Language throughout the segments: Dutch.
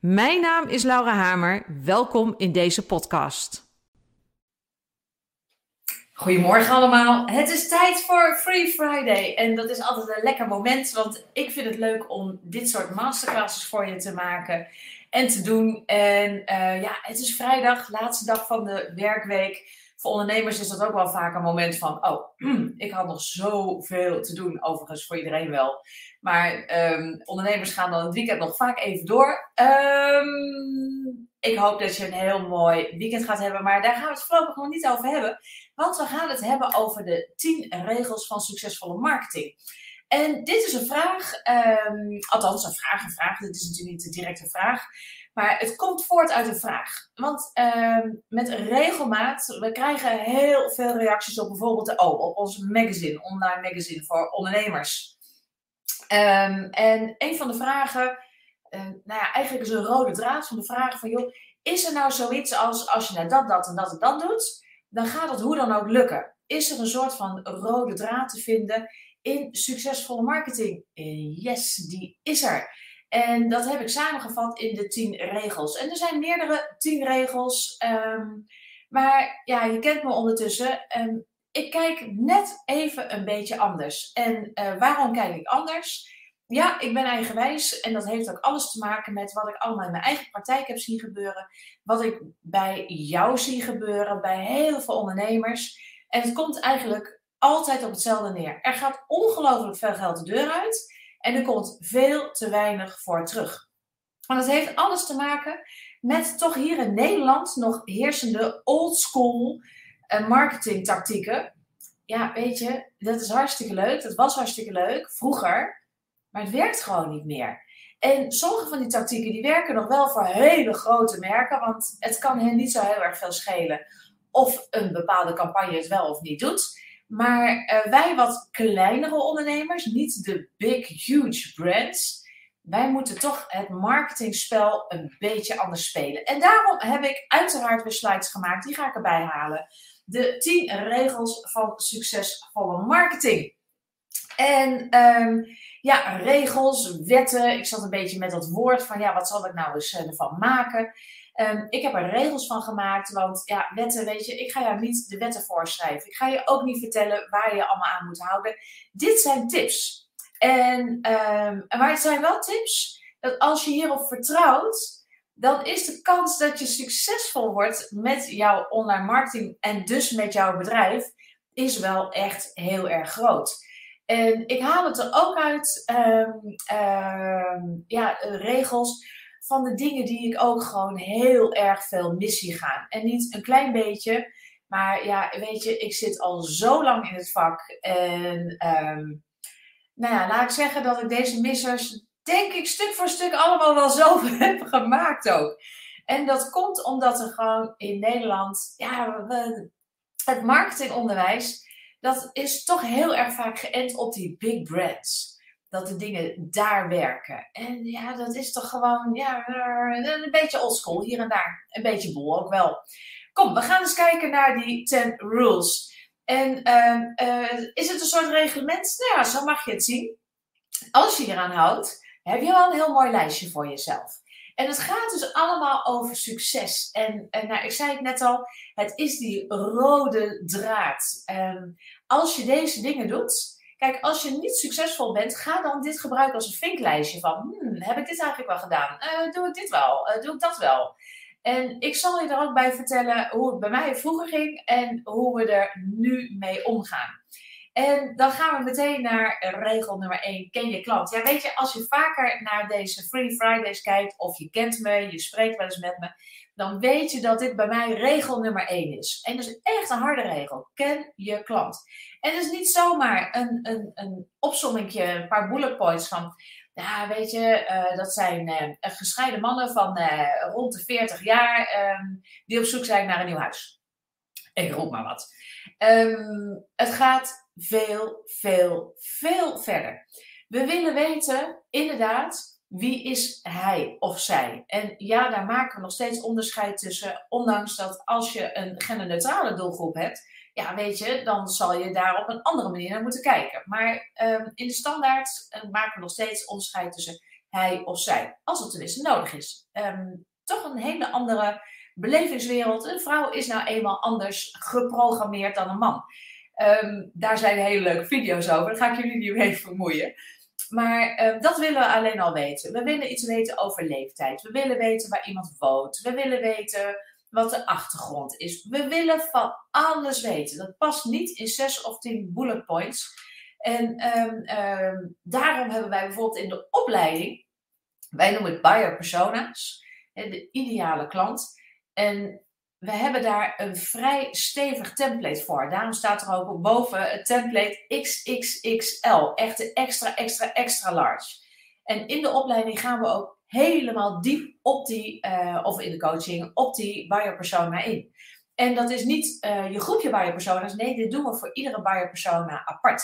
Mijn naam is Laura Hamer. Welkom in deze podcast. Goedemorgen allemaal. Het is tijd voor Free Friday. En dat is altijd een lekker moment, want ik vind het leuk om dit soort masterclasses voor je te maken en te doen. En uh, ja, het is vrijdag, laatste dag van de werkweek. Voor ondernemers is dat ook wel vaak een moment van, oh, ik had nog zoveel te doen. Overigens voor iedereen wel. Maar um, ondernemers gaan dan het weekend nog vaak even door. Um, ik hoop dat je een heel mooi weekend gaat hebben. Maar daar gaan we het voorlopig nog niet over hebben. Want we gaan het hebben over de 10 regels van succesvolle marketing. En dit is een vraag, um, althans een vraag, een vraag. Dit is natuurlijk niet de directe vraag. Maar het komt voort uit een vraag. Want met regelmaat, we krijgen heel veel reacties op bijvoorbeeld de O, op ons magazine, online magazine voor ondernemers. Um, en een van de vragen, uh, nou ja, eigenlijk is een rode draad van de vragen van, joh, is er nou zoiets als, als je nou dat, dat en dat en dat doet, dan gaat het hoe dan ook lukken? Is er een soort van rode draad te vinden in succesvolle marketing? Uh, yes, die is er. En dat heb ik samengevat in de tien regels. En er zijn meerdere tien regels. Um, maar ja, je kent me ondertussen. Um, ik kijk net even een beetje anders. En uh, waarom kijk ik anders? Ja, ik ben eigenwijs en dat heeft ook alles te maken met wat ik allemaal in mijn eigen praktijk heb zien gebeuren. Wat ik bij jou zie gebeuren, bij heel veel ondernemers. En het komt eigenlijk altijd op hetzelfde neer. Er gaat ongelooflijk veel geld de deur uit en er komt veel te weinig voor terug. Want het heeft alles te maken met toch hier in Nederland nog heersende old school en marketingtactieken. Ja, weet je, dat is hartstikke leuk. Dat was hartstikke leuk vroeger. Maar het werkt gewoon niet meer. En sommige van die tactieken die werken nog wel voor hele grote merken. Want het kan hen niet zo heel erg veel schelen of een bepaalde campagne het wel of niet doet. Maar uh, wij wat kleinere ondernemers, niet de big, huge brands, wij moeten toch het marketingspel een beetje anders spelen. En daarom heb ik uiteraard weer slides gemaakt, die ga ik erbij halen de 10 regels van succesvolle marketing. En um, ja, regels, wetten. Ik zat een beetje met dat woord van ja, wat zal ik nou eens eh, ervan maken? Um, ik heb er regels van gemaakt, want ja, wetten, weet je, ik ga jou niet de wetten voorschrijven. Ik ga je ook niet vertellen waar je allemaal aan moet houden. Dit zijn tips. En, um, maar het zijn wel tips dat als je hierop vertrouwt, dan is de kans dat je succesvol wordt met jouw online marketing en dus met jouw bedrijf, is wel echt heel erg groot. En ik haal het er ook uit, um, ja, regels van de dingen die ik ook gewoon heel erg veel missie gaan. En niet een klein beetje, maar ja, weet je, ik zit al zo lang in het vak. En um, nou ja, laat ik zeggen dat ik deze missers denk ik, stuk voor stuk allemaal wel zelf hebben gemaakt ook. En dat komt omdat er gewoon in Nederland, ja, het marketingonderwijs, dat is toch heel erg vaak geënt op die big brands. Dat de dingen daar werken. En ja, dat is toch gewoon, ja, een beetje oldschool hier en daar. Een beetje bol ook wel. Kom, we gaan eens kijken naar die 10 rules. En uh, uh, is het een soort reglement? Nou ja, zo mag je het zien. Als je eraan houdt, heb je wel een heel mooi lijstje voor jezelf. En het gaat dus allemaal over succes. En, en nou, ik zei het net al, het is die rode draad. Um, als je deze dingen doet, kijk, als je niet succesvol bent, ga dan dit gebruiken als een vinklijstje van, hmm, heb ik dit eigenlijk wel gedaan? Uh, doe ik dit wel? Uh, doe ik dat wel? En ik zal je er ook bij vertellen hoe het bij mij vroeger ging en hoe we er nu mee omgaan. En dan gaan we meteen naar regel nummer 1. Ken je klant? Ja, weet je, als je vaker naar deze Free Fridays kijkt, of je kent me, je spreekt wel eens met me, dan weet je dat dit bij mij regel nummer 1 is. En dat is echt een harde regel. Ken je klant. En het is niet zomaar een, een, een opsommingje, een paar bullet points van Ja, weet je, eh, dat zijn uh, gescheiden mannen van rond de 40 jaar ehm, die op zoek zijn naar een nieuw huis. Ik roep maar wat. Ehm, het gaat veel, veel, veel verder. We willen weten, inderdaad, wie is hij of zij? En ja, daar maken we nog steeds onderscheid tussen, ondanks dat als je een genderneutrale doelgroep hebt, ja, weet je, dan zal je daar op een andere manier naar moeten kijken. Maar ehm, in de standaard uh, maken we nog steeds onderscheid tussen hij of zij, als het tenminste nodig is. Ehm, toch een hele andere belevingswereld. Een vrouw is nou eenmaal anders geprogrammeerd dan een man. Ehm, daar zijn hele leuke video's over. Daar ga ik jullie niet mee vermoeien. Maar dat willen we alleen al weten. We willen iets weten over leeftijd. We willen weten waar iemand woont. We willen weten wat de achtergrond is. We willen van alles weten. Dat past niet in zes of tien bullet points. En ehm, ehm, daarom hebben wij bijvoorbeeld in de opleiding, wij noemen het buyer persona's, de ideale klant. En we hebben daar een vrij stevig template voor. Daarom staat er ook boven het template XXXL. Echt de extra, extra, extra large. En in de opleiding gaan we ook helemaal diep op die, uh, of in de coaching, op die buyer persona in. En dat is niet uh, je groepje buyer persona's. Nee, dit doen we voor iedere buyer persona apart.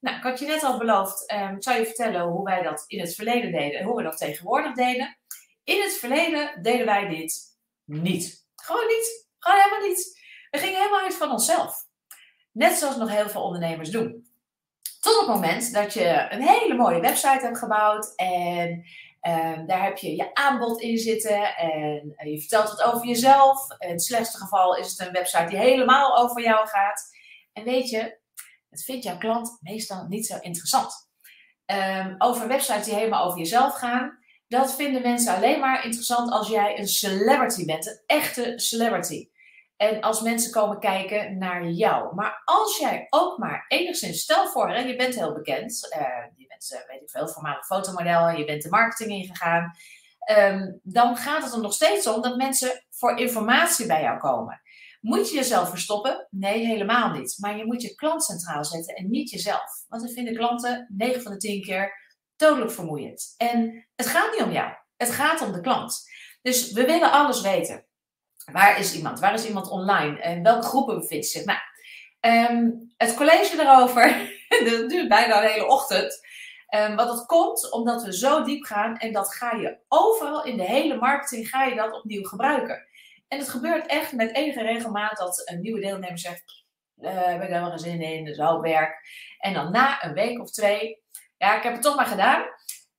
Nou, ik had je net al beloofd, um, ik zal je vertellen hoe wij dat in het verleden deden en hoe we dat tegenwoordig deden. In het verleden deden wij dit niet. Gewoon niet. Gewoon helemaal niet. We gingen helemaal uit van onszelf. Net zoals nog heel veel ondernemers doen. Tot het moment dat je een hele mooie website hebt gebouwd en um, daar heb je je aanbod in zitten en je vertelt het over jezelf. In het slechtste geval is het een website die helemaal over jou gaat. En weet je, het vindt jouw klant meestal niet zo interessant. Um, over websites die helemaal over jezelf gaan, dat vinden mensen alleen maar interessant als jij een celebrity bent, een echte celebrity. En als mensen komen kijken naar jou. Maar als jij ook maar enigszins, stel voor, hè, je bent heel bekend, uh, je bent, uh, weet ik veel, voormalig fotomodel, je bent de marketing ingegaan, um, dan gaat het er nog steeds om dat mensen voor informatie bij jou komen. Moet je jezelf verstoppen? Nee, helemaal niet. Maar je moet je klant centraal zetten en niet jezelf. Want dan vinden klanten 9 van de 10 keer dodelijk vermoeiend. En het gaat niet om jou. Het gaat om de klant. Dus we willen alles weten. Waar is iemand? Waar is iemand online? En welke groepen bevindt zich? Nou, um, het college erover, dat duurt bijna een hele ochtend. Um, wat dat komt omdat we zo diep gaan en dat ga je overal in de hele marketing ga je dat opnieuw gebruiken. En het gebeurt echt met enige regelmaat dat een nieuwe deelnemer zegt, uh, heb ik helemaal geen zin in, dat is ook werk. En dan na een week of twee, ja, ik heb het toch maar gedaan.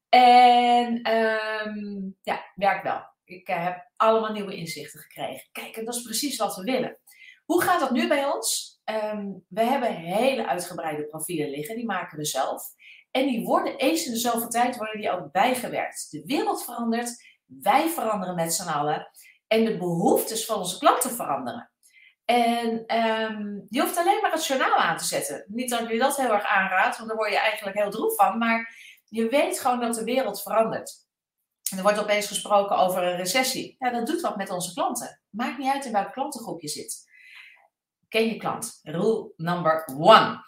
En um, ja, werkt wel. Ik uh, heb allemaal nieuwe inzichten gekregen. Kijk, en dat is precies wat we willen. Hoe gaat dat nu bij ons? Um, we hebben hele uitgebreide profielen liggen, die maken we zelf. En die worden eens in de zoveel tijd worden die ook bijgewerkt. De wereld verandert, wij veranderen met z'n allen. En de behoeftes van onze klanten veranderen. En um, je hoeft alleen maar het journaal aan te zetten. Niet dat ik je dat heel erg aanraad, want daar word je eigenlijk heel droef van. Maar je weet gewoon dat de wereld verandert. En er wordt opeens gesproken over een recessie. Ja, dat doet wat met onze klanten. Maakt niet uit in welk klantengroep je zit. Ken je klant. Rule number one.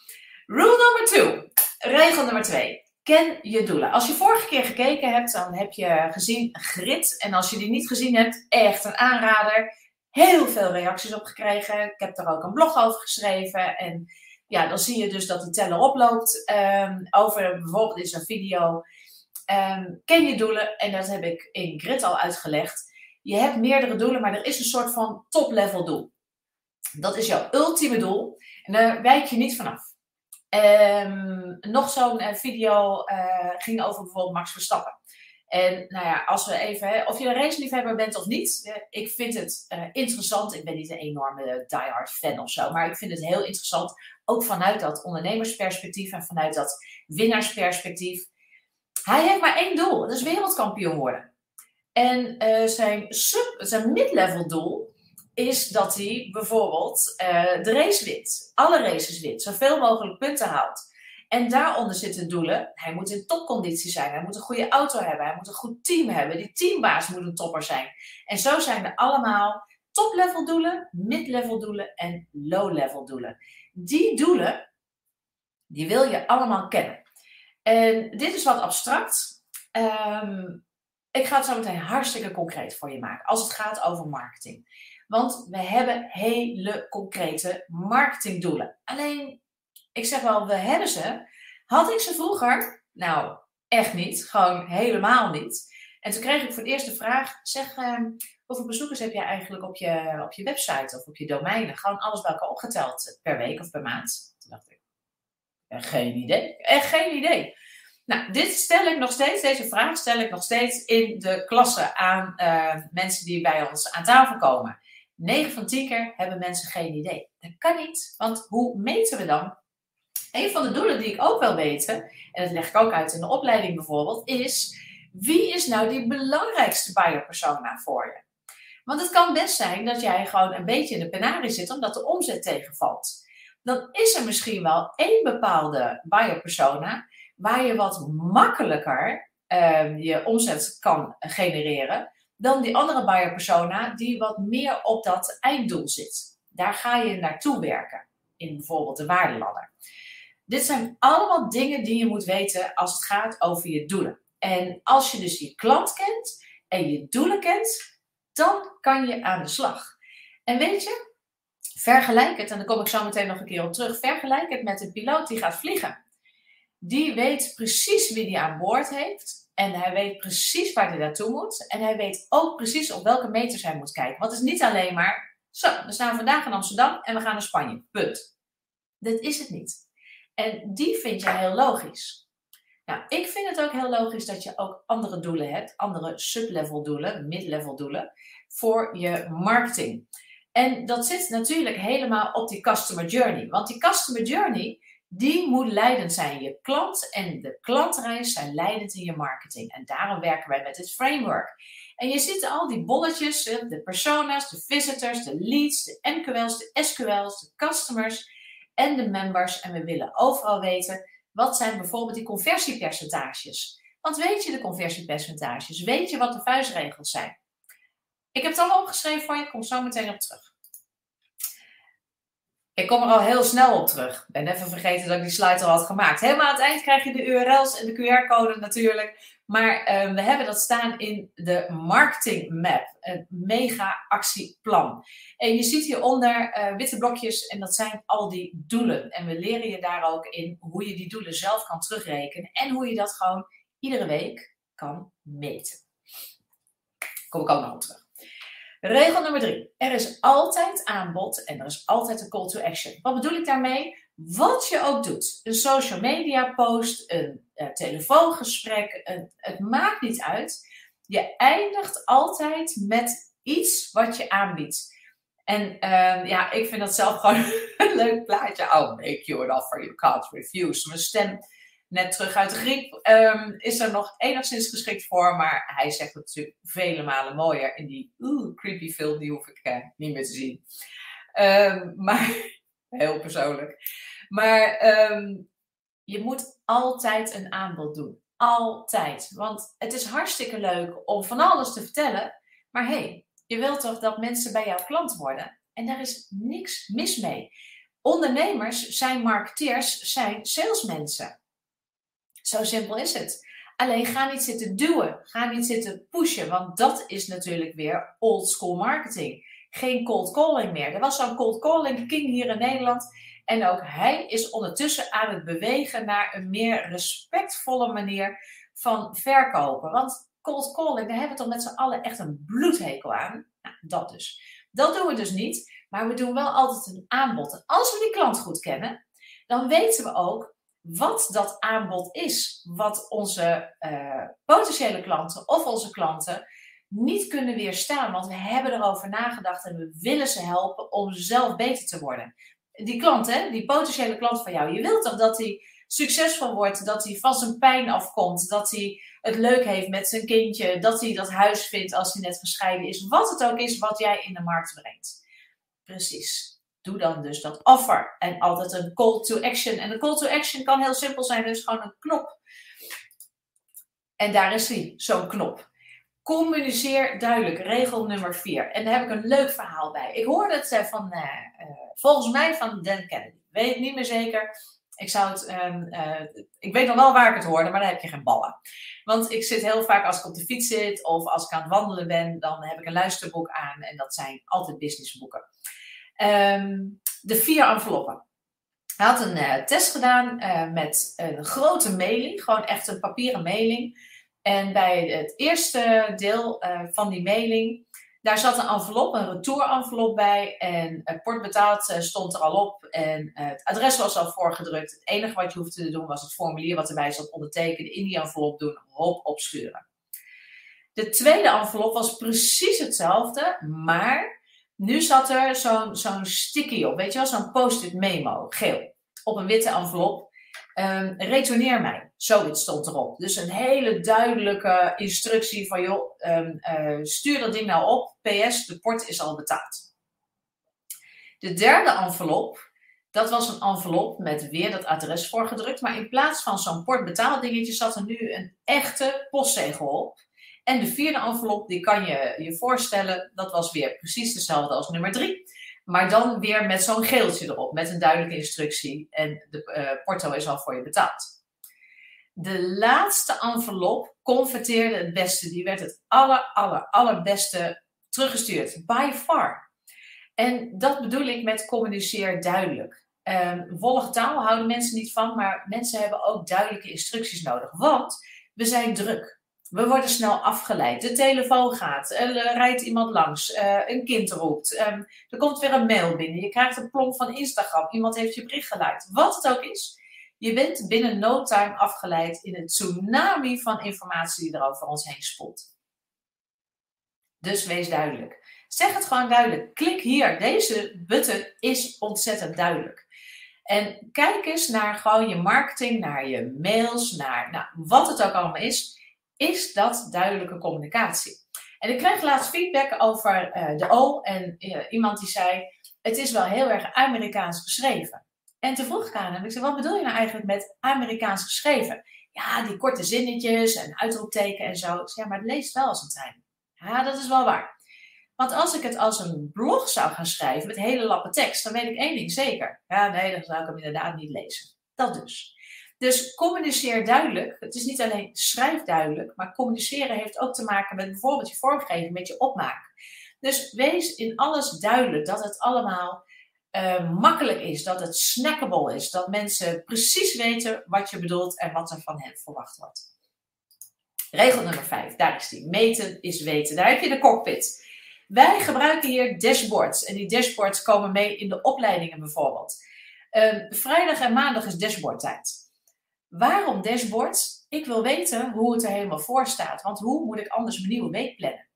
Rule number two. Regel nummer twee. Ken je doelen. Als je vorige keer gekeken hebt, dan heb je gezien grit. En als je die niet gezien hebt, echt een aanrader. Heel veel reacties op gekregen. Ik heb er ook een blog over geschreven. En ja, dan zie je dus dat die teller oploopt. Um, over bijvoorbeeld is een video Um, ken je doelen, en dat heb ik in Grid al uitgelegd. Je hebt meerdere doelen, maar er is een soort van top-level doel. Dat is jouw ultieme doel en daar wijk je niet vanaf. Um, nog zo'n uh, video uh, ging over bijvoorbeeld Max Verstappen. En nou ja, als we even, hè, of je een raceliefhebber bent of niet, uh, ik vind het interessant. Ik ben niet een enorme diehard fan of zo, maar ik vind het heel interessant. Ook vanuit dat ondernemersperspectief en vanuit dat winnaarsperspectief. Hij heeft maar één doel, dat is wereldkampioen worden. En uh, zijn, sub, zijn mid-level doel is dat hij bijvoorbeeld de race wint. Alle races wint, zoveel mogelijk punten haalt. En daaronder zitten doelen. Hij moet in topconditie zijn. Hij moet een goede auto hebben. Hij moet een goed team hebben. Die teambaas moet een topper zijn. En zo zijn er allemaal top-level doelen, mid-level doelen en low-level doelen. Die doelen, die wil je allemaal kennen. En dit is wat abstract. ehm, ik ga het zo meteen hartstikke concreet voor je maken als het gaat over marketing. Want we hebben hele concrete marketingdoelen. Alleen, ik zeg wel, we hebben ze. Had ik ze vroeger? Nou, echt niet. Gewoon helemaal niet. En toen kreeg ik voor het eerst de vraag: zeg, ehm, hoeveel bezoekers heb jij eigenlijk op je, op je website of op je domeinen? Gewoon alles bij elkaar opgeteld per week of per maand. Toen dacht ik: geen idee. Echt geen idee. Nou, dit stel ik nog steeds, deze vraag stel ik nog steeds in de klasse aan uh, mensen die bij ons aan tafel komen. 9 van 10 keer hebben mensen geen idee. Dat kan niet, want hoe meten we dan? Een van de doelen die ik ook wil weten, en dat leg ik ook uit in de opleiding bijvoorbeeld, is wie is nou die belangrijkste buyer persona voor je? Want het kan best zijn dat jij gewoon een beetje in de penarie zit omdat de omzet tegenvalt. Dan is er misschien wel één bepaalde buyer persona waar je wat makkelijker uh, je omzet kan genereren dan die andere buyer persona die wat meer op dat einddoel zit. Daar ga je naartoe werken in bijvoorbeeld de waardeladder. Dit zijn allemaal dingen die je moet weten als het gaat over je doelen. En als je dus je klant kent en je doelen kent, dan kan je aan de slag. En weet je, vergelijk het, en dan kom ik zo meteen nog een keer op terug, vergelijk het met een piloot die gaat vliegen. Die weet precies wie die aan boord heeft en hij weet precies waar hij naartoe moet. En hij weet ook precies op welke meters hij moet kijken. Want het is niet alleen maar, zo, we staan vandaag in Amsterdam en we gaan naar Spanje. Punt. Dat is het niet. En die vind je heel logisch. Nou, ik vind het ook heel logisch dat je ook andere doelen hebt, andere sublevel doelen, mid-level doelen, voor je marketing. En dat zit natuurlijk helemaal op die customer journey. Want die customer journey, die moet leidend zijn. Je klant en de klantreis zijn leidend in je marketing. En daarom werken wij met dit framework. En je ziet al die bolletjes, de personas, de visitors, de leads, de NQL's, de SQL's, de customers en de members. En we willen overal weten, wat zijn bijvoorbeeld die conversiepercentages? Want weet je de conversiepercentages? Weet je wat de vuistregels zijn? Ik heb het allemaal opgeschreven voor je, ik kom zo meteen op terug. Ik kom er al heel snel op terug. Ik ben even vergeten dat ik die slide al had gemaakt. Helemaal aan het eind krijg je de URL's en de QR-code natuurlijk. Maar uh, we hebben dat staan in de marketing map. Een mega actieplan. En je ziet hieronder uh, witte blokjes en dat zijn al die doelen. En we leren je daar ook in hoe je die doelen zelf kan terugrekenen. En hoe je dat gewoon iedere week kan meten. Kom ik ook nog op terug. Regel nummer drie. Er is altijd aanbod en er is altijd een call to action. Wat bedoel ik daarmee? Wat je ook doet. Een social media post, een uh, telefoongesprek, een, het maakt niet uit. Je eindigt altijd met iets wat je aanbiedt. En uh, ja, ik vind dat zelf gewoon een leuk plaatje. I'll make you an offer you can't refuse. Mijn stem net terug uit de um, is er nog enigszins geschikt voor. Maar hij zegt het natuurlijk vele malen mooier in die oeh, creepy film. Die hoef ik uh, niet meer te zien. Um, maar heel persoonlijk. Maar um, je moet altijd een aanbod doen. Altijd. Want het is hartstikke leuk om van alles te vertellen. Maar hé, hey, je wilt toch dat mensen bij jou klant worden? En daar is niks mis mee. Ondernemers zijn marketeers, zijn salesmensen. Zo simpel is het. Alleen ga niet zitten duwen, ga niet zitten pushen, want dat is natuurlijk weer old school marketing. Geen cold calling meer. Er was zo'n cold calling king hier in Nederland. En ook hij is ondertussen aan het bewegen naar een meer respectvolle manier van verkopen. Want cold calling, daar hebben we toch met z'n allen echt een bloedhekel aan. Nou, dat dus. Dat doen we dus niet, maar we doen wel altijd een aanbod. En als we die klant goed kennen, dan weten we ook wat dat aanbod is, wat onze uh, potentiële klanten of onze klanten niet kunnen weerstaan. Want we hebben erover nagedacht en we willen ze helpen om zelf beter te worden. Die klant, hè, die potentiële klant van jou, je wilt toch dat hij succesvol wordt, dat hij van zijn pijn afkomt, dat hij het leuk heeft met zijn kindje, dat hij dat huis vindt als hij net gescheiden is, wat het ook is wat jij in de markt brengt. Precies doe dan dus dat offer. En altijd een call to action. En een call to action kan heel simpel zijn, dus gewoon een knop. En daar is hij, zo'n knop. Communiceer duidelijk, regel nummer vier. En daar heb ik een leuk verhaal bij. Ik hoorde het van, uh, uh, volgens mij van Dan Kennedy. Weet niet meer zeker. Ik zou het, ehm, eh, ik weet nog wel waar ik het hoorde, maar dan heb je geen ballen. Want ik zit heel vaak als ik op de fiets zit of als ik aan het wandelen ben, dan heb ik een luisterboek aan en dat zijn altijd businessboeken. Ehm, de vier enveloppen. Hij had een test gedaan met een grote mailing, gewoon echt een papieren mailing. En bij het eerste deel uh, van die mailing daar zat een envelop, een retour-envelop bij. En uh, port betaald uh, stond er al op. En uh, het adres was al voorgedrukt. Het enige wat je hoefde te doen was het formulier wat erbij zat ondertekenen. In die envelop doen, hop, opschuren. De tweede envelop was precies hetzelfde. Maar nu zat er zo'n zo'n sticky op. Weet je wel, zo'n post-it memo, geel. Op een witte envelop. Um, mij. Zoiets stond erop. Dus een hele duidelijke instructie van, joh, um, uh, stuur dat ding nou op. PS, de port is al betaald. De derde envelop, dat was een envelop met weer dat adres voorgedrukt. Maar in plaats van zo'n portbetaaldingetje zat er nu een echte postzegel op. En de vierde envelop, die kan je je voorstellen, dat was weer precies dezelfde als nummer drie. Maar dan weer met zo'n geeltje erop, met een duidelijke instructie. En de uh, porto is al voor je betaald. De laatste envelop converteerde het beste. Die werd het aller, aller, allerbeste teruggestuurd. By far. En dat bedoel ik met communiceer duidelijk. Um, wollige taal houden mensen niet van, maar mensen hebben ook duidelijke instructies nodig. Want we zijn druk. We worden snel afgeleid. De telefoon gaat. Er rijdt iemand langs. Uh, een kind roept. Um, er komt weer een mail binnen. Je krijgt een plomp van Instagram. Iemand heeft je bericht geluid. Wat het ook is. Je bent binnen no time afgeleid in een tsunami van informatie die er over ons heen spoelt. Dus wees duidelijk. Zeg het gewoon duidelijk. Klik hier. Deze button is ontzettend duidelijk. En kijk eens naar gewoon je marketing, naar je mails, naar nou, wat het ook allemaal is is dat duidelijke communicatie. En ik kreeg laatst feedback over uh, de O en uh, iemand die zei, het is wel heel erg Amerikaans geschreven. En toen vroeg ik aan ik zei, wat bedoel je nou eigenlijk met Amerikaans geschreven? Ja, die korte zinnetjes en uitroepteken en zo. Ik zei, ja, maar het leest wel als een trein. Ja, dat is wel waar. Want als ik het als een blog zou gaan schrijven met hele lappen tekst, dan weet ik één ding zeker. Ja, nee, dan zou ik hem inderdaad niet lezen. Dat dus. Dus communiceer duidelijk. Het is niet alleen schrijf duidelijk, maar communiceren heeft ook te maken met bijvoorbeeld je vormgeving, met je opmaak. Dus wees in alles duidelijk dat het allemaal uh, makkelijk is, dat het snackable is, dat mensen precies weten wat je bedoelt en wat er van hen verwacht wordt. Regel nummer 5, daar is die. Meten is weten. Daar heb je de cockpit. Wij gebruiken hier dashboards en die dashboards komen mee in de opleidingen bijvoorbeeld. Uh, vrijdag en maandag is dashboardtijd. Waarom dashboards? Ik wil weten hoe het er helemaal voor staat. Want hoe moet ik anders mijn nieuwe week plannen?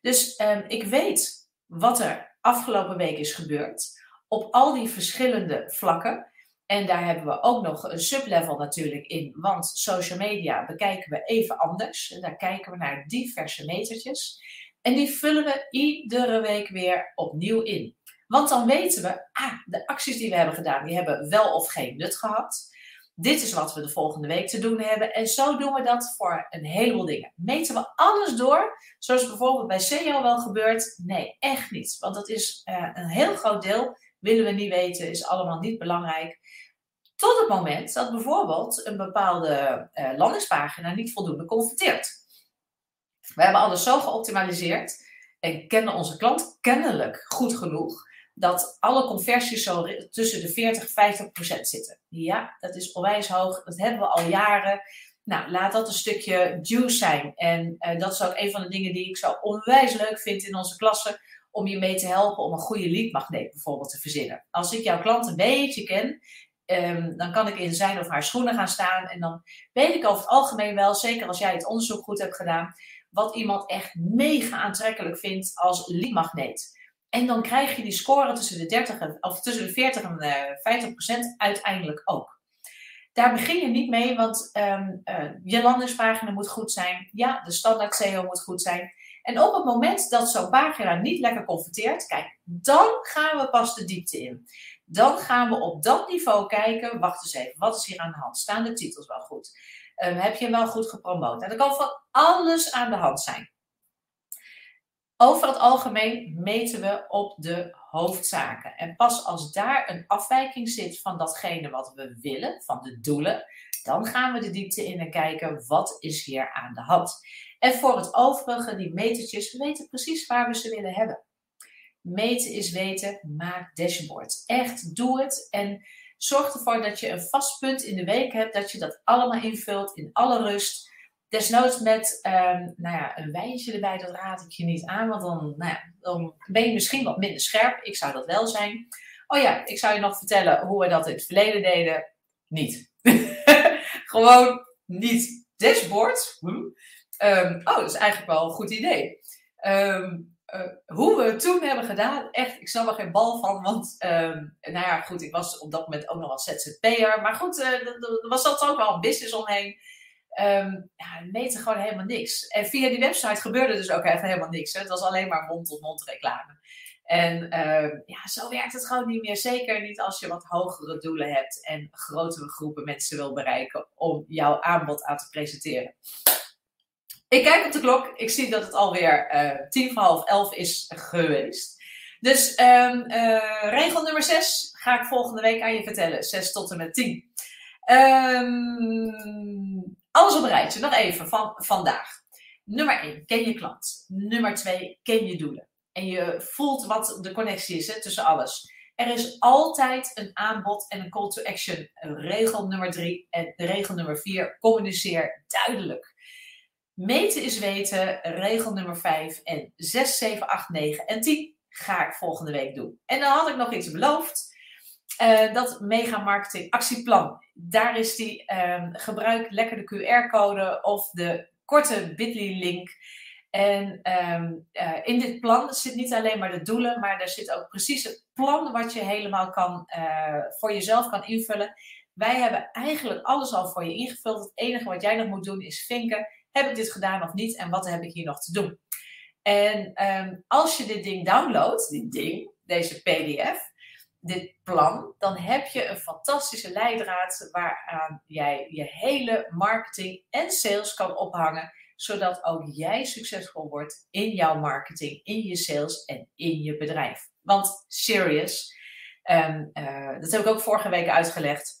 Dus um, ik weet wat er afgelopen week is gebeurd. Op al die verschillende vlakken. En daar hebben we ook nog een sublevel natuurlijk in. Want social media bekijken we even anders. En daar kijken we naar diverse metertjes. En die vullen we iedere week weer opnieuw in. Want dan weten we, ah, de acties die we hebben gedaan, die hebben wel of geen nut gehad. Dit is wat we de volgende week te doen hebben. En zo doen we dat voor een heleboel dingen. Meten we alles door, zoals bijvoorbeeld bij SEO wel gebeurt? Nee, echt niet. Want dat is uh, een heel groot deel, willen we niet weten, is allemaal niet belangrijk. Tot het moment dat bijvoorbeeld een bepaalde uh, landingspagina niet voldoende converteert. We hebben alles zo geoptimaliseerd en kennen onze klant kennelijk goed genoeg dat alle conversies zo tussen de 40 en 50 procent zitten. Ja, dat is onwijs hoog. Dat hebben we al jaren. Nou, laat dat een stukje juice zijn. En uh, dat is ook een van de dingen die ik zo onwijs leuk vind in onze klasse. Om je mee te helpen om een goede leadmagneet bijvoorbeeld te verzinnen. Als ik jouw klant een beetje ken, um, dan kan ik in zijn of haar schoenen gaan staan. En dan weet ik over het algemeen wel, zeker als jij het onderzoek goed hebt gedaan, wat iemand echt mega aantrekkelijk vindt als leadmagneet. En dan krijg je die score tussen de, 30 en, of tussen de 40 en uh, 50 procent uiteindelijk ook. Daar begin je niet mee, want um, uh, je landingspagina moet goed zijn. Ja, de standaard SEO moet goed zijn. En op het moment dat zo'n pagina niet lekker converteert, kijk, dan gaan we pas de diepte in. Dan gaan we op dat niveau kijken. Wacht eens even, wat is hier aan de hand? Staan de titels wel goed? Um, heb je hem wel goed gepromoot? En er kan van alles aan de hand zijn. Over het algemeen meten we op de hoofdzaken. En pas als daar een afwijking zit van datgene wat we willen, van de doelen, dan gaan we de diepte in en kijken wat is hier aan de hand. En voor het overige, die metertjes, we weten precies waar we ze willen hebben. Meten is weten, maak dashboard. Echt, doe het en zorg ervoor dat je een vast punt in de week hebt, dat je dat allemaal invult in alle rust. Desnoods met um, nou ja, een wijntje erbij, dat raad ik je niet aan, want dan, nou ja, dan ben je misschien wat minder scherp. Ik zou dat wel zijn. Oh ja, ik zou je nog vertellen hoe we dat in het verleden deden. Niet. Gewoon niet. Dashboard. Hm? Um, oh, dat is eigenlijk wel een goed idee. Um, uh, hoe we het toen hebben gedaan, echt, ik snap er geen bal van. Want, nou ja, goed, ik was op dat moment ook nog als ZZP'er. Maar goed, uh, er was dat ook wel een business omheen. Um, ja, meten gewoon helemaal niks. En via die website gebeurde dus ook even helemaal niks. Het was alleen maar mond-tot-mond reclame. En uh, ja, zo werkt het gewoon niet meer. Zeker niet als je wat hogere doelen hebt en grotere groepen mensen wil bereiken om jouw aanbod aan te presenteren. Ik kijk op de klok. Ik zie dat het alweer uh, tien voor half elf is geweest. Dus um, regel nummer 6 ga ik volgende week aan je vertellen. 6 tot en met 10. Um, alles op een rijtje, nog even van vandaag. Nummer 1, ken je klant. Nummer 2, ken je doelen. En je voelt wat de connectie is hè, tussen alles. Er is altijd een aanbod en een call to action. Regel nummer 3 en regel nummer 4, communiceer duidelijk. Meten is weten, regel nummer 5 en 6, 7, 8, 9 en 10 ga ik volgende week doen. En dan had ik nog iets beloofd. Uh, dat mega marketing actieplan. Daar is die. Uh, gebruik lekker de QR-code of de korte bit.ly link. En um, uh, in dit plan zit niet alleen maar de doelen, maar er zit ook precies het plan wat je helemaal kan, uh, voor jezelf kan invullen. Wij hebben eigenlijk alles al voor je ingevuld. Het enige wat jij nog moet doen is vinken. Heb ik dit gedaan of niet? En wat heb ik hier nog te doen? En um, als je dit ding downloadt, dit ding, deze PDF, dit plan, dan heb je een fantastische leidraad waaraan jij je hele marketing en sales kan ophangen, zodat ook jij succesvol wordt in jouw marketing, in je sales en in je bedrijf. Want serious, um, uh, dat heb ik ook vorige week uitgelegd.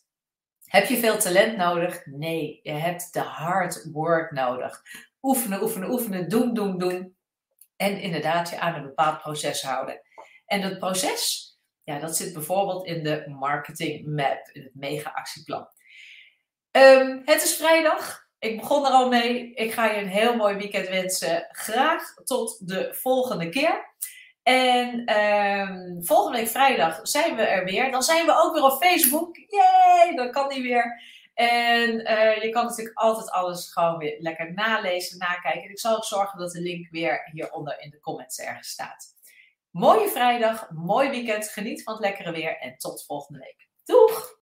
Heb je veel talent nodig? Nee, je hebt de hard work nodig. Oefenen, oefenen, oefenen, doen, doen, doen. En inderdaad je aan een bepaald proces houden. En dat proces, ja, dat zit bijvoorbeeld in de marketing map, in het mega actieplan. Um, het is vrijdag. Ik begon er al mee. Ik ga je een heel mooi weekend wensen. Graag tot de volgende keer. En um, volgende week vrijdag zijn we er weer. Dan zijn we ook weer op Facebook. Yay, dan kan die weer. En uh, je kan natuurlijk altijd alles gewoon weer lekker nalezen, nakijken. En ik zal ook zorgen dat de link weer hieronder in de comments ergens staat. Mooie vrijdag, mooi weekend. Geniet van het lekkere weer en tot volgende week. Doeg!